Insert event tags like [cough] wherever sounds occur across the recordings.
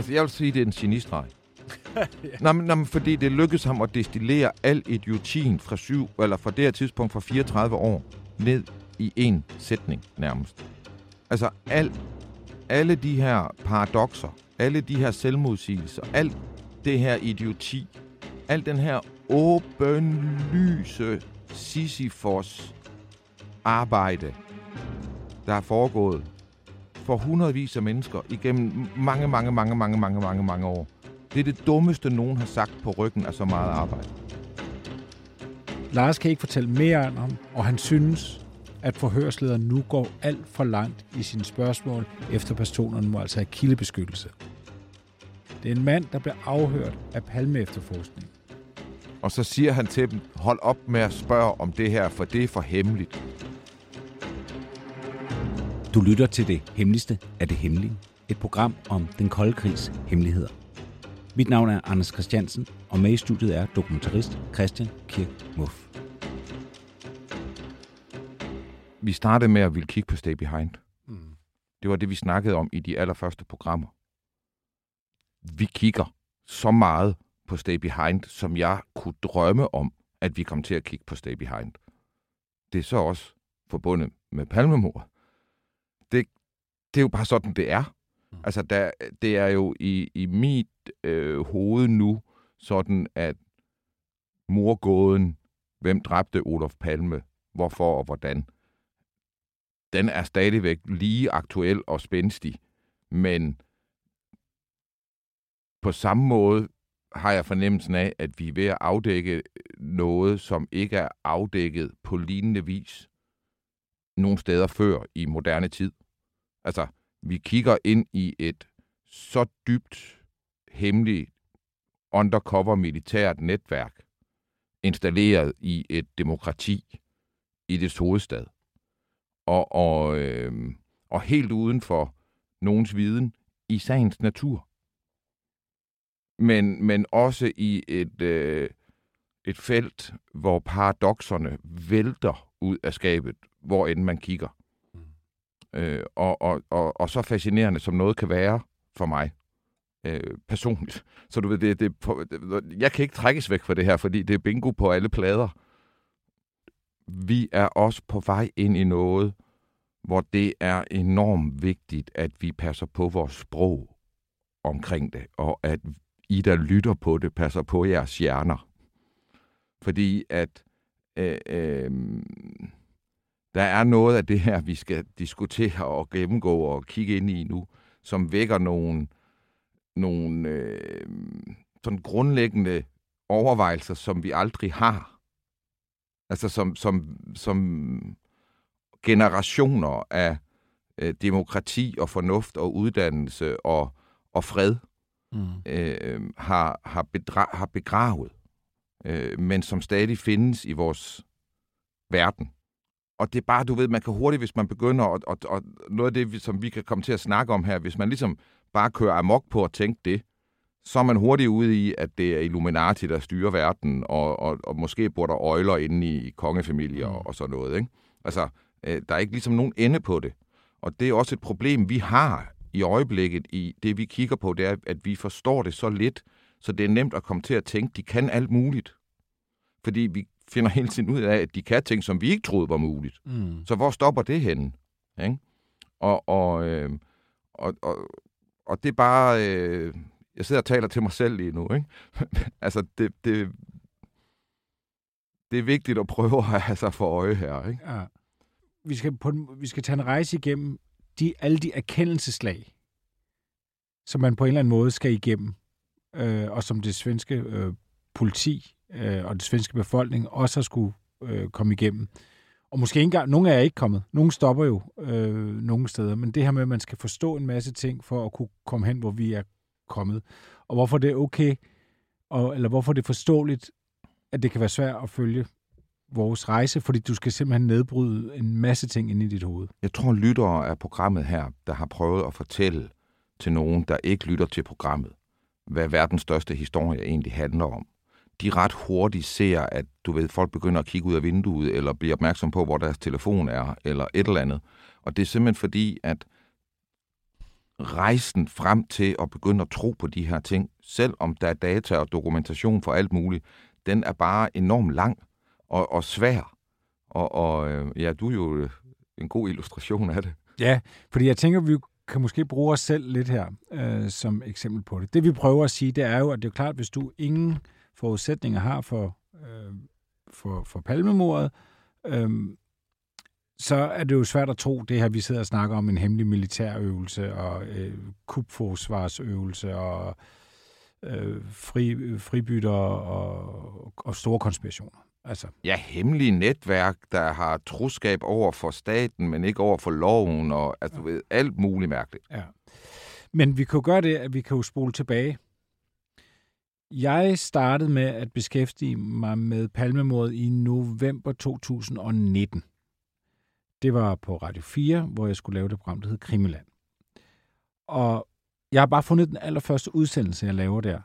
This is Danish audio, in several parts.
Altså, jeg vil sige, det er en genistreg. [laughs] ja. Nå, men, nå, men fordi det lykkedes ham at destillere al idiotien fra, syv, eller fra det her tidspunkt fra 34 år ned i en sætning nærmest. Altså al, alle de her paradoxer, alle de her selvmodsigelser, alt det her idioti, al den her åbenlyse Sisyfos arbejde, der er foregået for hundredvis af mennesker igennem mange, mange, mange, mange, mange, mange, mange år. Det er det dummeste, nogen har sagt på ryggen af så meget arbejde. Lars kan ikke fortælle mere om ham, og han synes, at forhørslederen nu går alt for langt i sine spørgsmål, efter personerne må altså have kildebeskyttelse. Det er en mand, der bliver afhørt af palme-efterforskning. Og så siger han til dem, hold op med at spørge om det her, for det er for hemmeligt. Du lytter til det hemmeligste af det hemmelige. Et program om den kolde krigs hemmeligheder. Mit navn er Anders Christiansen, og med i studiet er dokumentarist Christian Kirk Muff. Vi startede med at ville kigge på Stay Behind. Mm. Det var det, vi snakkede om i de allerførste programmer. Vi kigger så meget på Stay Behind, som jeg kunne drømme om, at vi kom til at kigge på Stay Behind. Det er så også forbundet med palmemord. Det, det er jo bare sådan, det er. Mm. Altså, der, det er jo i, i mit øh, hoved nu sådan, at morgåden, hvem dræbte Olof Palme, hvorfor og hvordan, den er stadigvæk lige aktuel og spændstig. Men på samme måde har jeg fornemmelsen af, at vi er ved at afdække noget, som ikke er afdækket på lignende vis nogle steder før i moderne tid. Altså, vi kigger ind i et så dybt hemmeligt undercover militært netværk, installeret i et demokrati i dets hovedstad. Og, og, øh, og helt uden for nogens viden i sagens natur. Men, men også i et, øh, et felt, hvor paradoxerne vælter ud af skabet, hvor end man kigger. Øh, og, og, og, og så fascinerende, som noget kan være for mig øh, personligt. Så du ved, det, det, jeg kan ikke trækkes væk fra det her, fordi det er bingo på alle plader. Vi er også på vej ind i noget, hvor det er enormt vigtigt, at vi passer på vores sprog omkring det, og at I, der lytter på det, passer på jeres hjerner. Fordi at øh, øh, der er noget af det her, vi skal diskutere og gennemgå og kigge ind i nu, som vækker nogle, nogle øh, sådan grundlæggende overvejelser, som vi aldrig har. Altså som, som, som generationer af øh, demokrati og fornuft og uddannelse og, og fred mm. øh, har, har, bedra, har begravet, øh, men som stadig findes i vores verden og det er bare, du ved, man kan hurtigt, hvis man begynder, og, og, og noget af det, som vi kan komme til at snakke om her, hvis man ligesom bare kører amok på at tænke det, så er man hurtigt ude i, at det er Illuminati, der styrer verden, og, og, og måske bor der øjler inde i kongefamilier mm. og, og sådan noget. Ikke? Altså, øh, der er ikke ligesom nogen ende på det. Og det er også et problem, vi har i øjeblikket i det, vi kigger på, det er, at vi forstår det så lidt, så det er nemt at komme til at tænke, de kan alt muligt. Fordi vi finder hele tiden ud af, at de kan ting, som vi ikke troede var muligt. Mm. Så hvor stopper det henne? Ikke? Og, og, øh, og, og, og det er bare... Øh, jeg sidder og taler til mig selv lige nu. Ikke? [laughs] altså, det, det, det er vigtigt at prøve at have sig for øje her. Ikke? Ja. Vi, skal på, vi skal tage en rejse igennem de, alle de erkendelseslag, som man på en eller anden måde skal igennem, øh, og som det svenske øh, politi øh, og det svenske befolkning også har skulle øh, komme igennem. Og måske ikke engang, nogle er ikke kommet. Nogle stopper jo øh, nogle steder, men det her med, at man skal forstå en masse ting for at kunne komme hen, hvor vi er kommet, og hvorfor det er okay, og, eller hvorfor det er forståeligt, at det kan være svært at følge vores rejse, fordi du skal simpelthen nedbryde en masse ting ind i dit hoved. Jeg tror, lyttere af programmet her, der har prøvet at fortælle til nogen, der ikke lytter til programmet, hvad verdens største historie egentlig handler om. De ret hurtigt ser, at du ved, folk begynder at kigge ud af vinduet, eller bliver opmærksom på, hvor deres telefon er, eller et eller andet. Og det er simpelthen fordi, at rejsen frem til at begynde at tro på de her ting, selvom der er data og dokumentation for alt muligt, den er bare enormt lang og, og svær. Og, og øh, ja, du er jo øh, en god illustration af det. Ja, fordi jeg tænker, vi kan måske bruge os selv lidt her øh, som eksempel på det. Det vi prøver at sige, det er jo, at det er klart, hvis du ingen forudsætninger har for, øh, for, for palmemordet, øh, så er det jo svært at tro, det her, vi sidder og snakker om, en hemmelig militærøvelse og øh, kupforsvarsøvelse og øh, fri, fribytter og, og store konspirationer. Altså. Ja, hemmelige netværk, der har troskab over for staten, men ikke over for loven, og altså, ja. ved, alt muligt mærkeligt. Ja. Men vi kan jo gøre det, at vi kan jo spole tilbage. Jeg startede med at beskæftige mig med palmemordet i november 2019. Det var på Radio 4, hvor jeg skulle lave det program, der hed Krimiland. Og jeg har bare fundet den allerførste udsendelse, jeg laver der.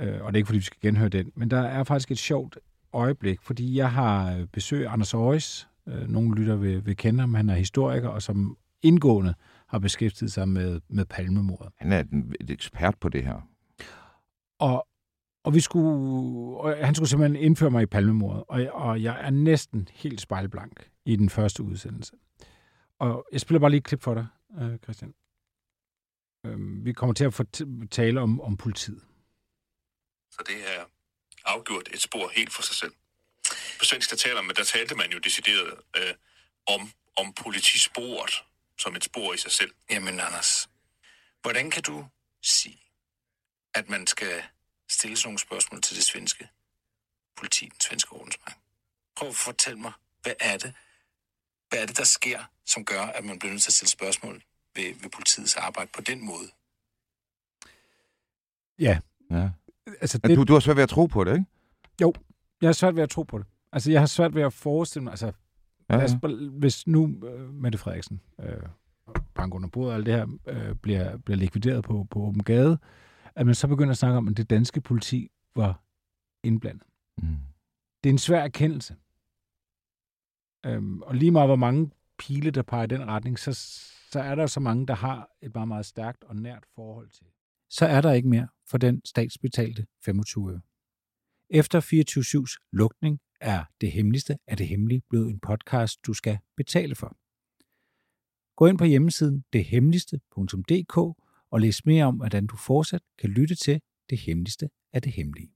Øh, og det er ikke, fordi vi skal genhøre den, men der er faktisk et sjovt øjeblik, fordi jeg har øh, besøg af Anders Aarhus. Øh, nogle lytter vil, vil kende ham. Han er historiker, og som indgående har beskæftiget sig med, med palmemordet. Han er et ekspert på det her. Og, og, vi skulle, og han skulle simpelthen indføre mig i palmemordet, og, og jeg er næsten helt spejlblank i den første udsendelse. Og jeg spiller bare lige et klip for dig, øh, Christian. Vi kommer til at tale om, om politiet. Så det er afgjort et spor helt for sig selv. På svensk der taler man, der talte man jo decideret øh, om, om politisporet som et spor i sig selv. Jamen Anders, hvordan kan du sige, at man skal stille sådan nogle spørgsmål til det svenske politi, den svenske ordensmagt? Prøv at fortælle mig, hvad er det, hvad er det, der sker, som gør, at man bliver nødt til at stille spørgsmål ved, ved politiets arbejde på den måde? Ja. ja altså det, du, du har svært ved at tro på det, ikke? Jo, jeg har svært ved at tro på det. Altså, jeg har svært ved at forestille mig, altså, ja, ja. hvis nu uh, Mette Frederiksen, uh, bank under bordet og alt det her, uh, bliver, bliver likvideret på, på åben gade, at man så begynder at snakke om, at det danske politi var indblandet. Mm. Det er en svær erkendelse. Um, og lige meget hvor mange pile, der peger i den retning, så, så er der så mange, der har et meget, meget stærkt og nært forhold til så er der ikke mere for den statsbetalte 25 øre. Efter 24-7's lukning er det hemmeligste af det hemmelige blevet en podcast, du skal betale for. Gå ind på hjemmesiden dethemmeligste.dk og læs mere om, hvordan du fortsat kan lytte til det hemmeligste af det hemmelige.